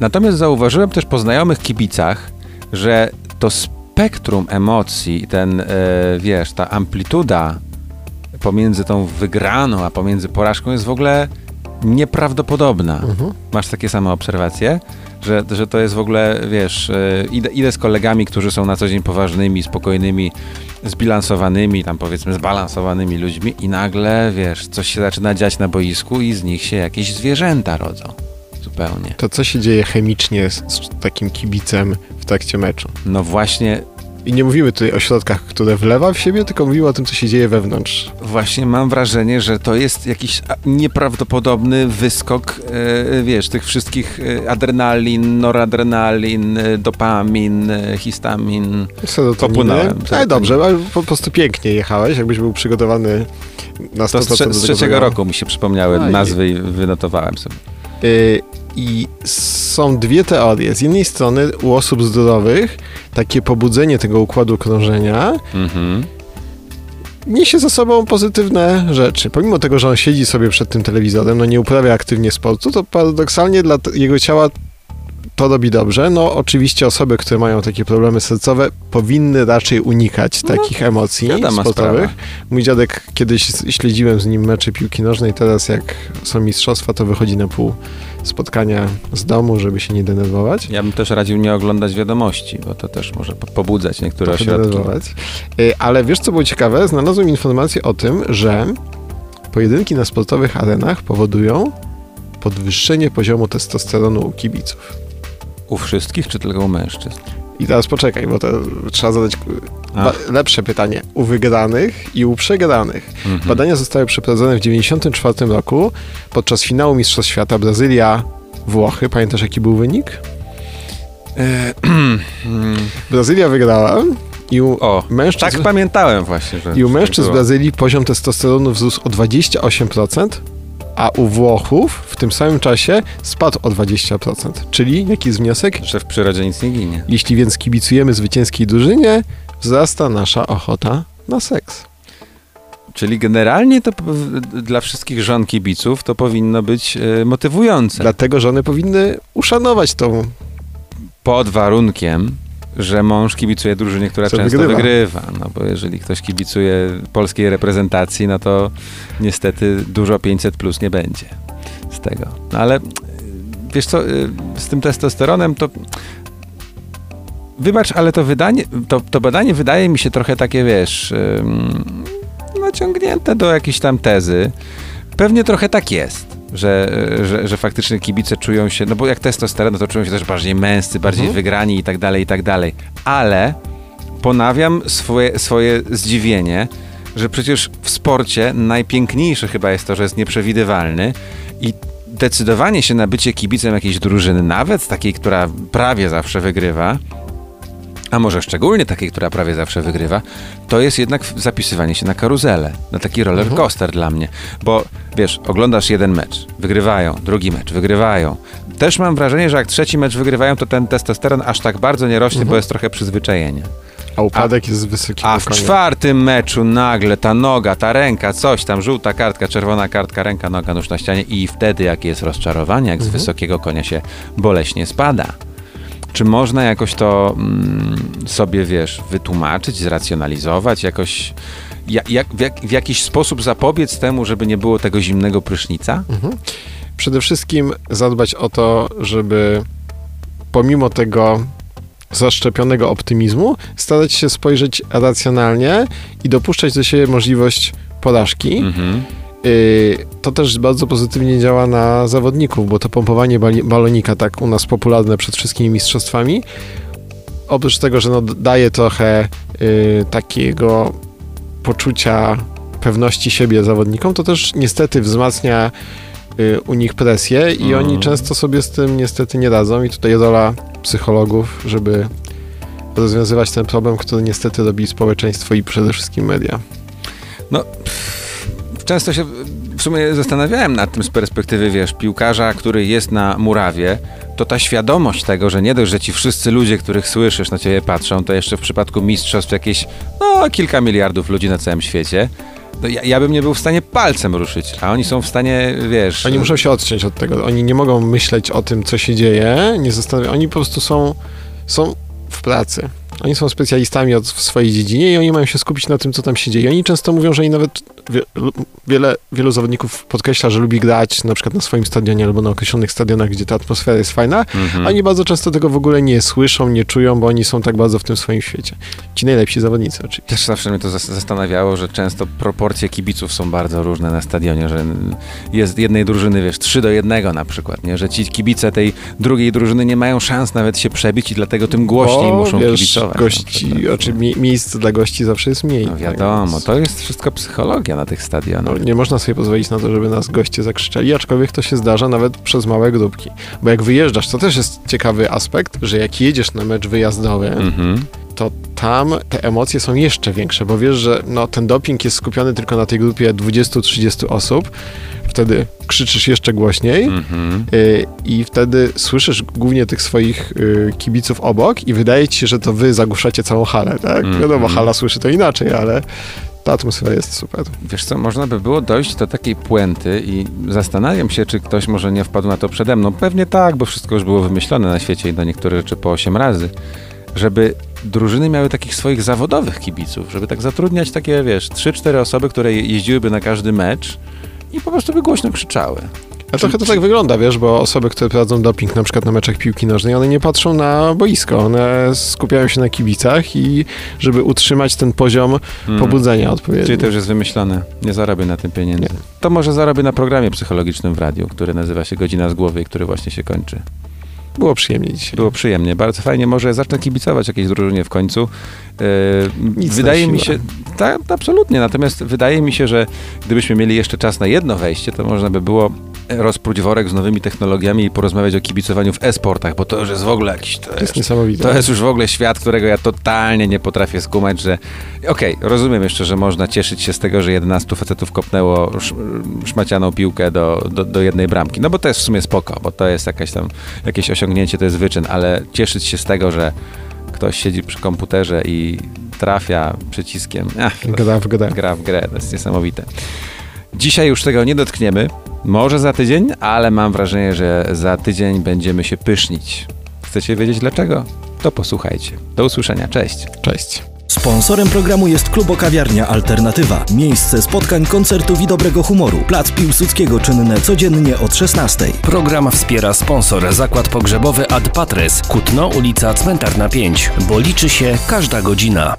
[SPEAKER 4] Natomiast zauważyłem też po znajomych kibicach, że to spektrum emocji, ten, e, wiesz, ta amplituda pomiędzy tą wygraną, a pomiędzy porażką jest w ogóle nieprawdopodobna.
[SPEAKER 5] Mhm.
[SPEAKER 4] Masz takie same obserwacje? Że, że to jest w ogóle, wiesz, e, idę, idę z kolegami, którzy są na co dzień poważnymi, spokojnymi, zbilansowanymi, tam powiedzmy zbalansowanymi ludźmi i nagle, wiesz, coś się zaczyna dziać na boisku i z nich się jakieś zwierzęta rodzą. Zupełnie.
[SPEAKER 5] To co się dzieje chemicznie z, z takim kibicem w trakcie meczu?
[SPEAKER 4] No właśnie,
[SPEAKER 5] I nie mówimy tutaj o środkach, które wlewa w siebie, tylko mówimy o tym, co się dzieje wewnątrz.
[SPEAKER 4] Właśnie mam wrażenie, że to jest jakiś nieprawdopodobny wyskok, e, wiesz, tych wszystkich e, adrenalin, noradrenalin, e, dopamin, histamin.
[SPEAKER 5] Serotoniny.
[SPEAKER 4] Popłynąłem.
[SPEAKER 5] Ale dobrze, ale po prostu pięknie jechałeś, jakbyś był przygotowany na 100%
[SPEAKER 4] To z, trze- z trzeciego roku mi się przypomniały
[SPEAKER 5] No
[SPEAKER 4] nazwy i wynotowałem sobie.
[SPEAKER 5] Y, I są dwie teorie. Z jednej strony u osób zdrowych takie pobudzenie tego układu krążenia
[SPEAKER 4] Mhm.
[SPEAKER 5] niesie za sobą pozytywne rzeczy. Pomimo tego, że on siedzi sobie przed tym telewizorem, no nie uprawia aktywnie sportu, to paradoksalnie dla jego ciała to robi dobrze. No oczywiście osoby, które mają takie problemy sercowe powinny raczej unikać takich emocji
[SPEAKER 4] No,
[SPEAKER 5] sportowych.
[SPEAKER 4] sprawa.
[SPEAKER 5] Mój dziadek kiedyś śledziłem z nim mecze piłki nożnej, teraz jak są mistrzostwa, to wychodzi na pół spotkania z domu, żeby się nie denerwować.
[SPEAKER 4] Ja bym też radził nie oglądać wiadomości, bo to też może po- pobudzać niektóre
[SPEAKER 5] trochę
[SPEAKER 4] ośrodki.
[SPEAKER 5] denerwować. Y, Ale wiesz, co było ciekawe? Znalazłem informację o tym, że pojedynki na sportowych arenach powodują podwyższenie poziomu testosteronu u kibiców.
[SPEAKER 4] U wszystkich, czy tylko u mężczyzn?
[SPEAKER 5] I teraz poczekaj, bo to trzeba zadać lepsze pytanie. U wygranych i u przegranych.
[SPEAKER 4] Mhm.
[SPEAKER 5] Badania zostały przeprowadzone w 1994 roku podczas finału Mistrzostw Świata Brazylia Włochy. Pamiętasz jaki był wynik?
[SPEAKER 4] E,
[SPEAKER 5] Brazylia wygrała I u
[SPEAKER 4] O,
[SPEAKER 5] mężczyzn,
[SPEAKER 4] tak pamiętałem właśnie. Że
[SPEAKER 5] i u
[SPEAKER 4] że
[SPEAKER 5] mężczyzn w. Brazylii poziom testosteronu wzrósł o 28%, a u Włochów w tym samym czasie spadł o 20%. Czyli jaki jest wniosek?
[SPEAKER 4] Że w przyrodzie nic nie ginie.
[SPEAKER 5] Jeśli więc kibicujemy zwycięskiej drużynie, wzrasta nasza ochota na seks.
[SPEAKER 4] Czyli generalnie to dla wszystkich żon kibiców to powinno być e, motywujące.
[SPEAKER 5] Dlatego żony powinny uszanować tą
[SPEAKER 4] Pod warunkiem, że mąż kibicuje drużynie, która
[SPEAKER 5] Co
[SPEAKER 4] często
[SPEAKER 5] wygrywa.
[SPEAKER 4] wygrywa. No bo jeżeli ktoś kibicuje polskiej reprezentacji, no to niestety dużo 500 plus nie będzie z tego. No ale wiesz co, z tym testosteronem to wybacz, ale to wydanie, to, to badanie wydaje mi się trochę takie, wiesz, naciągnięte do jakiejś tam tezy. Pewnie trochę tak jest. Że, że, że faktycznie kibice czują się, no bo jak testosteron, no to czują się też bardziej męscy, bardziej
[SPEAKER 5] Mhm.
[SPEAKER 4] wygrani i tak dalej, i tak dalej. Ale ponawiam swoje, swoje zdziwienie, że przecież w sporcie najpiękniejsze chyba jest to, że jest nieprzewidywalny i decydowanie się na bycie kibicem jakiejś drużyny, nawet takiej, która prawie zawsze wygrywa, a może szczególnie takiej, która prawie zawsze wygrywa, to jest jednak zapisywanie się na karuzelę, na taki roller coaster dla mnie. Bo wiesz, oglądasz jeden mecz, wygrywają, drugi mecz, wygrywają. Też mam wrażenie, że jak trzeci mecz wygrywają, to ten testosteron aż tak bardzo nie rośnie, bo jest trochę przyzwyczajenie.
[SPEAKER 5] A upadek jest z wysokiego
[SPEAKER 4] A w czwartym meczu nagle ta noga, ta ręka, coś tam, żółta kartka, czerwona kartka, ręka, noga, nóż na ścianie i wtedy, jak jest rozczarowanie, jak z wysokiego konia się boleśnie spada. Czy można jakoś to mm, sobie, wiesz, wytłumaczyć, zracjonalizować, jakoś ja, jak, w, jak, w jakiś sposób zapobiec temu, żeby nie było tego zimnego prysznica?
[SPEAKER 5] Przede wszystkim zadbać o to, żeby pomimo tego zaszczepionego optymizmu starać się spojrzeć racjonalnie i dopuszczać do siebie możliwość porażki.
[SPEAKER 4] Mhm.
[SPEAKER 5] Y, To też bardzo pozytywnie działa na zawodników, bo to pompowanie balonika, tak u nas popularne przed wszystkimi mistrzostwami, oprócz tego, że no daje trochę y, takiego poczucia pewności siebie zawodnikom, to też niestety wzmacnia y, u nich presję i
[SPEAKER 4] Mhm.
[SPEAKER 5] oni często sobie z tym niestety nie radzą i tutaj rola psychologów, żeby rozwiązywać ten problem, który niestety robi społeczeństwo i przede wszystkim media.
[SPEAKER 4] No, pff, często się w sumie zastanawiałem nad tym z perspektywy, wiesz, piłkarza, który jest na murawie, to ta świadomość tego, że nie dość, że ci wszyscy ludzie, których słyszysz, na ciebie patrzą, to jeszcze w przypadku mistrzostw jakieś, no, kilka miliardów ludzi na całym świecie, no, ja, ja bym nie był w stanie palcem ruszyć, a oni są w stanie, wiesz...
[SPEAKER 5] Oni muszą się odciąć od tego. Oni nie mogą myśleć o tym, co się dzieje, nie zastanawiają. Oni po prostu są, są w pracy. Oni są specjalistami od, w swojej dziedzinie i oni mają się skupić na tym, co tam się dzieje. Oni często mówią, że oni nawet wiele, wielu zawodników podkreśla, że lubi grać na przykład na swoim stadionie albo na określonych stadionach, gdzie ta atmosfera jest fajna.
[SPEAKER 4] Mhm.
[SPEAKER 5] Oni bardzo często tego w ogóle nie słyszą, nie czują, bo oni są tak bardzo w tym swoim świecie. Ci najlepsi zawodnicy oczywiście.
[SPEAKER 4] Też zawsze mnie to zas- zastanawiało, że często proporcje kibiców są bardzo różne na stadionie, że jest jednej drużyny, wiesz, 3 do 1 na przykład, nie? że ci kibice tej drugiej drużyny nie mają szans nawet się przebić i dlatego tym głośniej
[SPEAKER 5] Bo,
[SPEAKER 4] muszą
[SPEAKER 5] wiesz,
[SPEAKER 4] kibicować.
[SPEAKER 5] Gości,
[SPEAKER 4] przykład.
[SPEAKER 5] znaczy mie- miejsc dla gości zawsze jest mniej.
[SPEAKER 4] No
[SPEAKER 5] tak
[SPEAKER 4] wiadomo,
[SPEAKER 5] więc-
[SPEAKER 4] to jest wszystko psychologia na tych stadionach.
[SPEAKER 5] No, nie można sobie pozwolić na to, żeby nas goście zakrzyczeli, aczkolwiek to się zdarza nawet przez małe grupki. Bo jak wyjeżdżasz, to też jest ciekawy aspekt, że jak jedziesz na mecz wyjazdowy,
[SPEAKER 4] Mhm.
[SPEAKER 5] to tam te emocje są jeszcze większe, bo wiesz, że no, ten doping jest skupiony tylko na tej grupie 20-30 osób, wtedy krzyczysz jeszcze głośniej
[SPEAKER 4] Mhm.
[SPEAKER 5] y, i wtedy słyszysz głównie tych swoich y, kibiców obok i wydaje ci się, że to wy zagłuszacie całą halę, tak?
[SPEAKER 4] Mhm.
[SPEAKER 5] Wiadomo, hala słyszy to inaczej, ale ta atmosfera jest super.
[SPEAKER 4] Wiesz co, można by było dojść do takiej puenty i zastanawiam się, czy ktoś może nie wpadł na to przede mną. Pewnie tak, bo wszystko już było wymyślone na świecie i do niektórych rzeczy po 8 razy. Żeby drużyny miały takich swoich zawodowych kibiców, żeby tak zatrudniać takie, wiesz, 3-4 osoby, które je- jeździłyby na każdy mecz i po prostu by głośno krzyczały.
[SPEAKER 5] A trochę to tak wygląda, wiesz, bo osoby, które prowadzą doping na przykład na meczach piłki nożnej, one nie patrzą na boisko, one skupiają się na kibicach i żeby utrzymać ten poziom
[SPEAKER 4] Mm.
[SPEAKER 5] pobudzenia odpowiednio.
[SPEAKER 4] Czyli to już jest wymyślone. Nie zarobię na tym pieniędzy.
[SPEAKER 5] Nie.
[SPEAKER 4] To może zarobię na programie psychologicznym w radiu, który nazywa się Godzina z głowy i który właśnie się kończy.
[SPEAKER 5] Było przyjemnie dzisiaj.
[SPEAKER 4] Było przyjemnie, bardzo fajnie. Może zacznę kibicować jakiejś drużynie w końcu.
[SPEAKER 5] Nic
[SPEAKER 4] wydaje mi się, tak, absolutnie. Natomiast wydaje mi się, że gdybyśmy mieli jeszcze czas na jedno wejście, to można by było rozpróć worek z nowymi technologiami i porozmawiać o kibicowaniu w e-sportach, bo to już jest w ogóle jakiś... To,
[SPEAKER 5] To jest niesamowite.
[SPEAKER 4] to jest już w ogóle świat, którego ja totalnie nie potrafię skumać, że okej, rozumiem jeszcze, że można cieszyć się z tego, że 11 facetów kopnęło sz, szmacianą piłkę do, do, do jednej bramki. No bo to jest w sumie spoko, bo to jest jakaś tam, jakieś osiągnięcie, to jest wyczyn, ale cieszyć się z tego, że ktoś siedzi przy komputerze i trafia przyciskiem. Ach,
[SPEAKER 5] Gra w grę.
[SPEAKER 4] gra w grę, to jest niesamowite. Dzisiaj już tego nie dotkniemy, może za tydzień, ale mam wrażenie, że za tydzień będziemy się pysznić. Chcecie wiedzieć dlaczego? To posłuchajcie. Do usłyszenia, cześć.
[SPEAKER 5] Cześć.
[SPEAKER 2] Sponsorem programu jest Klubokawiarnia Alternatywa. Miejsce spotkań, koncertów i dobrego humoru. Plac Piłsudskiego czynne codziennie od 16.
[SPEAKER 3] Program wspiera sponsor Zakład Pogrzebowy Ad Patres, Kutno, ulica Cmentarna 5, bo liczy się każda godzina.